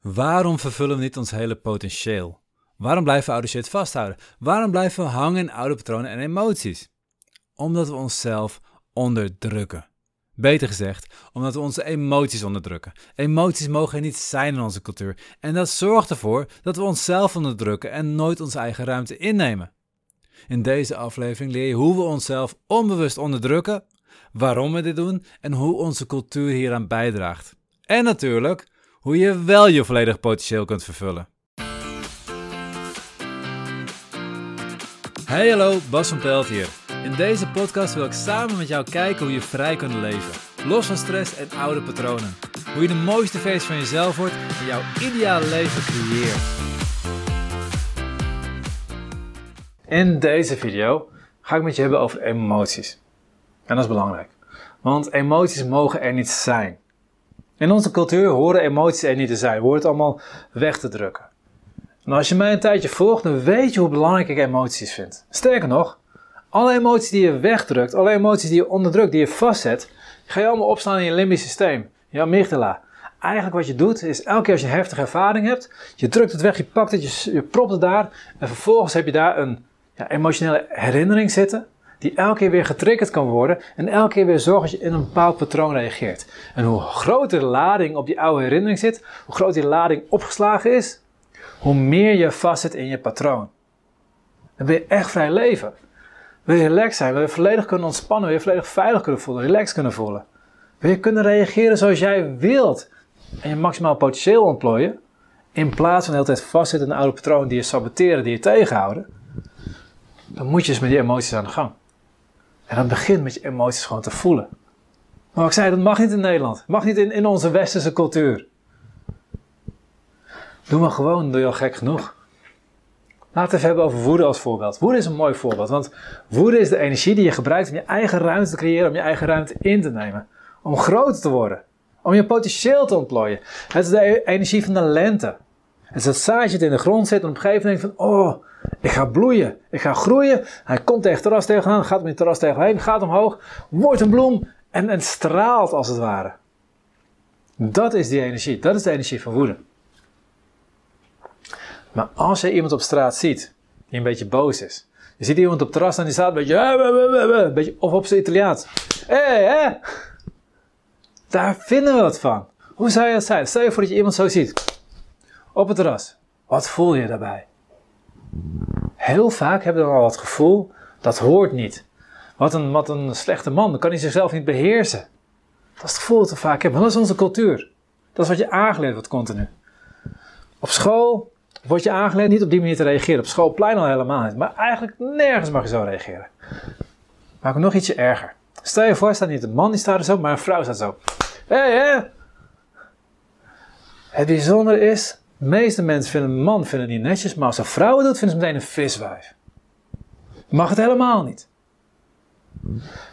Waarom vervullen we niet ons hele potentieel? Waarom blijven we oude shit vasthouden? Waarom blijven we hangen in oude patronen en emoties? Omdat we onszelf onderdrukken. Beter gezegd, omdat we onze emoties onderdrukken. Emoties mogen er niet zijn in onze cultuur. En dat zorgt ervoor dat we onszelf onderdrukken en nooit onze eigen ruimte innemen. In deze aflevering leer je hoe we onszelf onbewust onderdrukken, waarom we dit doen en hoe onze cultuur hieraan bijdraagt. En natuurlijk hoe je wel je volledig potentieel kunt vervullen. Hey hallo, Bas van Pelt hier. In deze podcast wil ik samen met jou kijken hoe je vrij kunt leven. Los van stress en oude patronen. Hoe je de mooiste versie van jezelf wordt en jouw ideale leven creëert. In deze video ga ik met je hebben over emoties. En dat is belangrijk. Want emoties mogen er niet zijn. In onze cultuur horen emoties er niet te zijn. We horen het allemaal weg te drukken. En als je mij een tijdje volgt, dan weet je hoe belangrijk ik emoties vind. Sterker nog, alle emoties die je wegdrukt, alle emoties die je onderdrukt, die je vastzet, ga je allemaal opslaan in je limbisch systeem, je amygdala. Eigenlijk wat je doet, is elke keer als je een heftige ervaring hebt, je drukt het weg, je pakt het, je, je propt het daar en vervolgens heb je daar een ja, emotionele herinnering zitten die elke keer weer getriggerd kan worden en elke keer weer zorgt dat je in een bepaald patroon reageert. En hoe groter de lading op die oude herinnering zit, hoe groter die lading opgeslagen is, hoe meer je vastzit in je patroon. Dan wil je echt vrij leven. Wil je relaxed zijn, wil je volledig kunnen ontspannen, wil je volledig veilig kunnen voelen, relaxed kunnen voelen. Wil je kunnen reageren zoals jij wilt en je maximaal potentieel ontplooien, in plaats van de hele tijd vastzitten in oude patroon die je saboteren, die je tegenhouden, dan moet je eens met die emoties aan de gang. En dat begint met je emoties gewoon te voelen. Maar ik zei, dat mag niet in Nederland. Mag niet in, in onze westerse cultuur. Doe maar gewoon, doe je al gek genoeg. Laten we even hebben over woede als voorbeeld. Woede is een mooi voorbeeld, want woede is de energie die je gebruikt om je eigen ruimte te creëren, om je eigen ruimte in te nemen. Om groter te worden. Om je potentieel te ontplooien. Het is de energie van de lente. Het is het zaadje dat in de grond zit en op een gegeven moment van, oh, ik ga bloeien. Ik ga groeien. Hij komt tegen het terras tegenaan. Gaat op het terras tegenheen. Gaat omhoog. Wordt een bloem. En, en straalt als het ware. Dat is die energie. Dat is de energie van woede. Maar als je iemand op straat ziet. Die een beetje boos is. Je ziet iemand op het terras en die staat een beetje. Een beetje of op zijn Italiaans. Hé, hey, hé. Daar vinden we wat van. Hoe zou je dat zijn? Stel je voor dat je iemand zo ziet. Op het terras. Wat voel je daarbij? Heel vaak hebben we al het gevoel, dat hoort niet. Wat een, wat een slechte man, dan kan hij zichzelf niet beheersen. Dat is het gevoel dat we vaak hebben, dat is onze cultuur. Dat is wat je aangeleerd wordt continu. Op school word je aangeleerd niet op die manier te reageren. Op schoolplein al helemaal niet. Maar eigenlijk nergens mag je zo reageren. Maar ook nog ietsje erger. Stel je voor, staat niet een man die staat er zo, maar een vrouw staat zo. Hé, hé! Het bijzondere is, de meeste mensen vinden een man vinden niet netjes, maar als een vrouw doet, vinden ze meteen een viswijf. Mag het helemaal niet.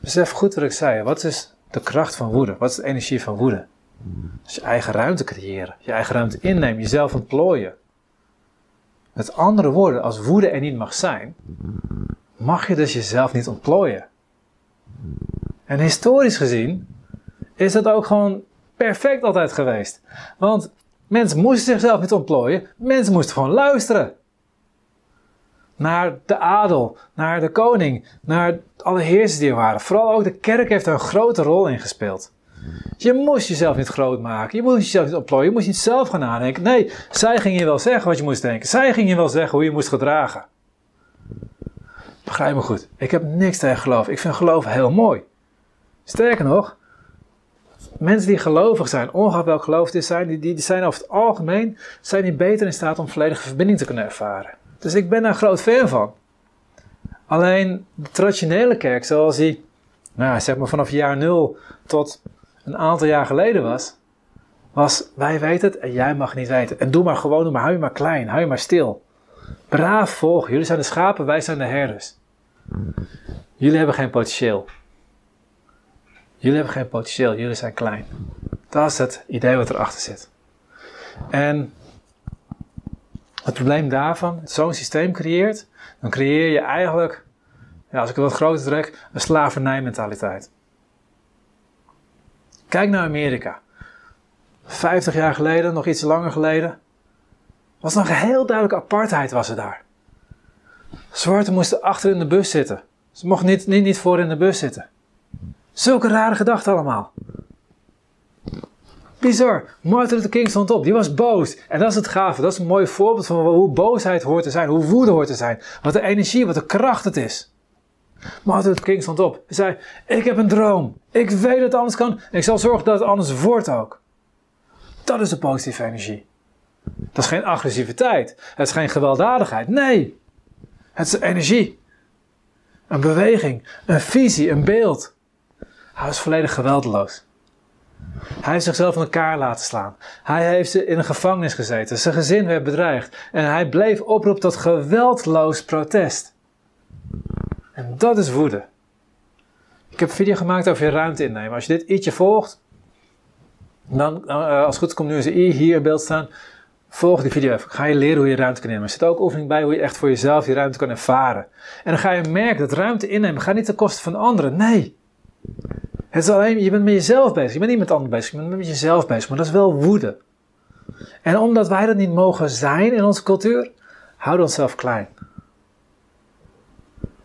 Besef goed wat ik zei. Wat is de kracht van woede? Wat is de energie van woede? Dus je eigen ruimte creëren, je eigen ruimte innemen, jezelf ontplooien. Met andere woorden, als woede er niet mag zijn, mag je dus jezelf niet ontplooien. En historisch gezien is dat ook gewoon perfect altijd geweest. Want Mensen moesten zichzelf niet ontplooien. Mensen moesten gewoon luisteren. Naar de adel, naar de koning, naar alle heersers die er waren. Vooral ook de kerk heeft er een grote rol in gespeeld. Je moest jezelf niet groot maken. Je moest jezelf niet ontplooien. Je moest niet zelf gaan nadenken. Nee, zij ging je wel zeggen wat je moest denken. Zij ging je wel zeggen hoe je moest gedragen. Begrijp me goed. Ik heb niks tegen geloof. Ik vind geloof heel mooi. Sterker nog, mensen die gelovig zijn, ongeacht welk geloof dit zijn, die, die, zijn over het algemeen zijn die beter in staat om volledige verbinding te kunnen ervaren. Dus ik ben daar groot fan van. Alleen de traditionele kerk, zoals die, nou, zeg maar vanaf jaar nul tot een aantal jaar geleden was, was wij weten het en jij mag niet weten. En doe maar gewoon, doe maar, hou je maar klein, hou je maar stil. Braaf volgen, jullie zijn de schapen, wij zijn de herders. Jullie hebben geen potentieel. Jullie hebben geen potentieel, jullie zijn klein. Dat is het idee wat erachter zit. En het probleem daarvan, zo'n systeem creëert, dan creëer je eigenlijk, ja, als ik het wat groter trek, een slavernijmentaliteit. Kijk naar Amerika. 50 jaar geleden, nog iets langer geleden, was nog heel duidelijke apartheid was er daar. Zwarte moesten achter in de bus zitten. Ze mochten niet, niet, niet voor in de bus zitten. Zulke rare gedachten allemaal. Bizar. Martin Luther King stond op. Die was boos. En dat is het gave. Dat is een mooi voorbeeld van hoe boosheid hoort te zijn. Hoe woede hoort te zijn. Wat de energie, wat de kracht het is. Martin Luther King stond op. Hij zei, ik heb een droom. Ik weet dat het anders kan. Ik zal zorgen dat het anders wordt ook. Dat is de positieve energie. Dat is geen agressiviteit. Het is geen gewelddadigheid. Nee. Het is energie. Een beweging. Een visie. Een beeld. Hij was volledig geweldloos. Hij heeft zichzelf in elkaar laten slaan. Hij heeft in een gevangenis gezeten. Zijn gezin werd bedreigd. En hij bleef oproepen tot geweldloos protest. En dat is woede. Ik heb een video gemaakt over je ruimte innemen. Als je dit ietsje volgt, dan, uh, als het goed komt nu is I hier in beeld staan. Volg die video even. Ga je leren hoe je ruimte kan nemen. Er zit ook oefening bij hoe je echt voor jezelf die ruimte kan ervaren. En dan ga je merken dat ruimte innemen gaat niet ten koste van anderen. Nee. Het is alleen, je bent met jezelf bezig. Je bent niet met anderen bezig. Je bent met jezelf bezig. Maar dat is wel woede. En omdat wij dat niet mogen zijn in onze cultuur, houden we onszelf klein.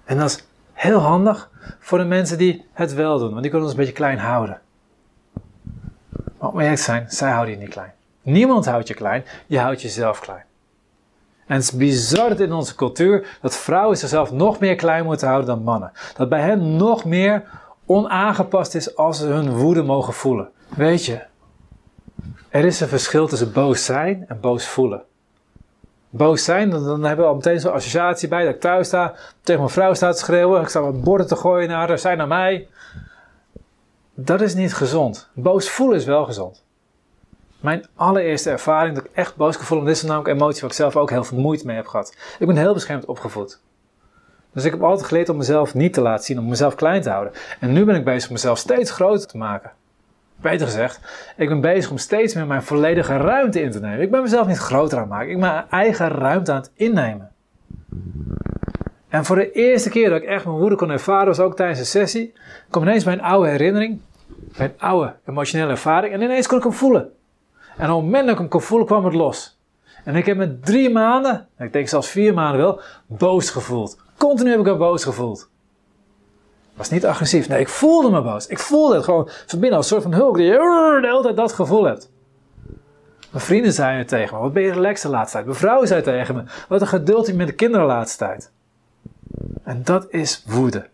En dat is heel handig voor de mensen die het wel doen. Want die kunnen ons een beetje klein houden. Maar om eerlijk te zijn, zij houden je niet klein. Niemand houdt je klein. Je houdt jezelf klein. En het is bizar dat in onze cultuur dat vrouwen zichzelf nog meer klein moeten houden dan mannen. Dat bij hen nog meer onaangepast is als ze hun woede mogen voelen. Weet je, er is een verschil tussen boos zijn en boos voelen. Boos zijn, dan, hebben we al meteen zo'n associatie bij dat ik thuis sta, tegen mijn vrouw sta te schreeuwen, ik sta wat borden te gooien naar haar, zijn naar mij. Dat is niet gezond. Boos voelen is wel gezond. Mijn allereerste ervaring dat ik echt boos gevoel, en dit is namelijk een emotie waar ik zelf ook heel veel moeite mee heb gehad. Ik ben heel beschermd opgevoed. Dus ik heb altijd geleerd om mezelf niet te laten zien, om mezelf klein te houden. En nu ben ik bezig om mezelf steeds groter te maken. Beter gezegd, ik ben bezig om steeds meer mijn volledige ruimte in te nemen. Ik ben mezelf niet groter aan het maken, ik ben mijn eigen ruimte aan het innemen. En voor de eerste keer dat ik echt mijn woede kon ervaren, was ook tijdens een sessie, kwam ineens mijn oude herinnering, mijn oude emotionele ervaring, en ineens kon ik hem voelen. En op het moment dat ik hem kon voelen, kwam het los. En ik heb me drie maanden, ik denk zelfs vier maanden wel, boos gevoeld. Continu heb ik me boos gevoeld. was niet agressief. Nee, ik voelde me boos. Ik voelde het gewoon van binnen als een soort van hulk die de hele tijd dat gevoel hebt. Mijn vrienden zeiden tegen me, wat ben je relaxed de laatste tijd? Mijn vrouw zei tegen me, wat een geduld met de kinderen de laatste tijd. En dat is woede.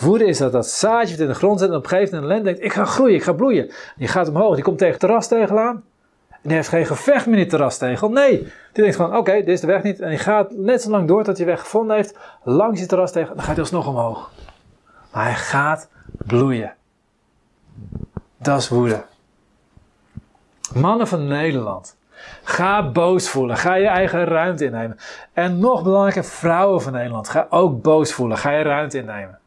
Woede is dat dat zaadje in de grond zit en op een gegeven moment denkt, ik ga groeien, ik ga bloeien. Die gaat omhoog, die komt tegen het terras tegenaan. Die heeft geen gevecht met die terrastegel. Nee, die denkt gewoon, oké, dit is de weg niet. En die gaat net zo lang door tot hij weg gevonden heeft. Langs die terrastegel. Dan gaat hij alsnog omhoog. Maar hij gaat bloeien. Dat is woede. Mannen van Nederland. Ga boos voelen. Ga je eigen ruimte innemen. En nog belangrijker, vrouwen van Nederland. Ga ook boos voelen. Ga je ruimte innemen.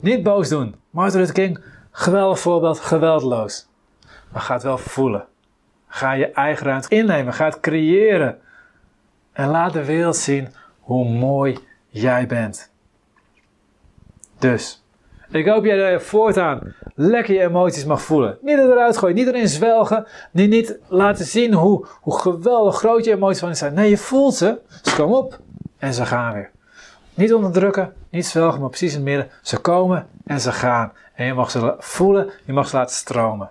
Niet boos doen. Martin Luther King, geweldig voorbeeld, geweldloos. Maar ga het wel voelen. Ga je eigen ruimte innemen. Ga het creëren. En laat de wereld zien hoe mooi jij bent. Dus, ik hoop jij voortaan lekker je emoties mag voelen. Niet eruit gooien, niet erin zwelgen. Niet, niet laten zien hoe, hoe geweldig groot je emoties van je zijn. Nee, je voelt ze. Ze komen op en ze gaan weer. Niet onderdrukken, niet zwelgen, maar precies in het midden. Ze komen en ze gaan. En je mag ze voelen, je mag ze laten stromen.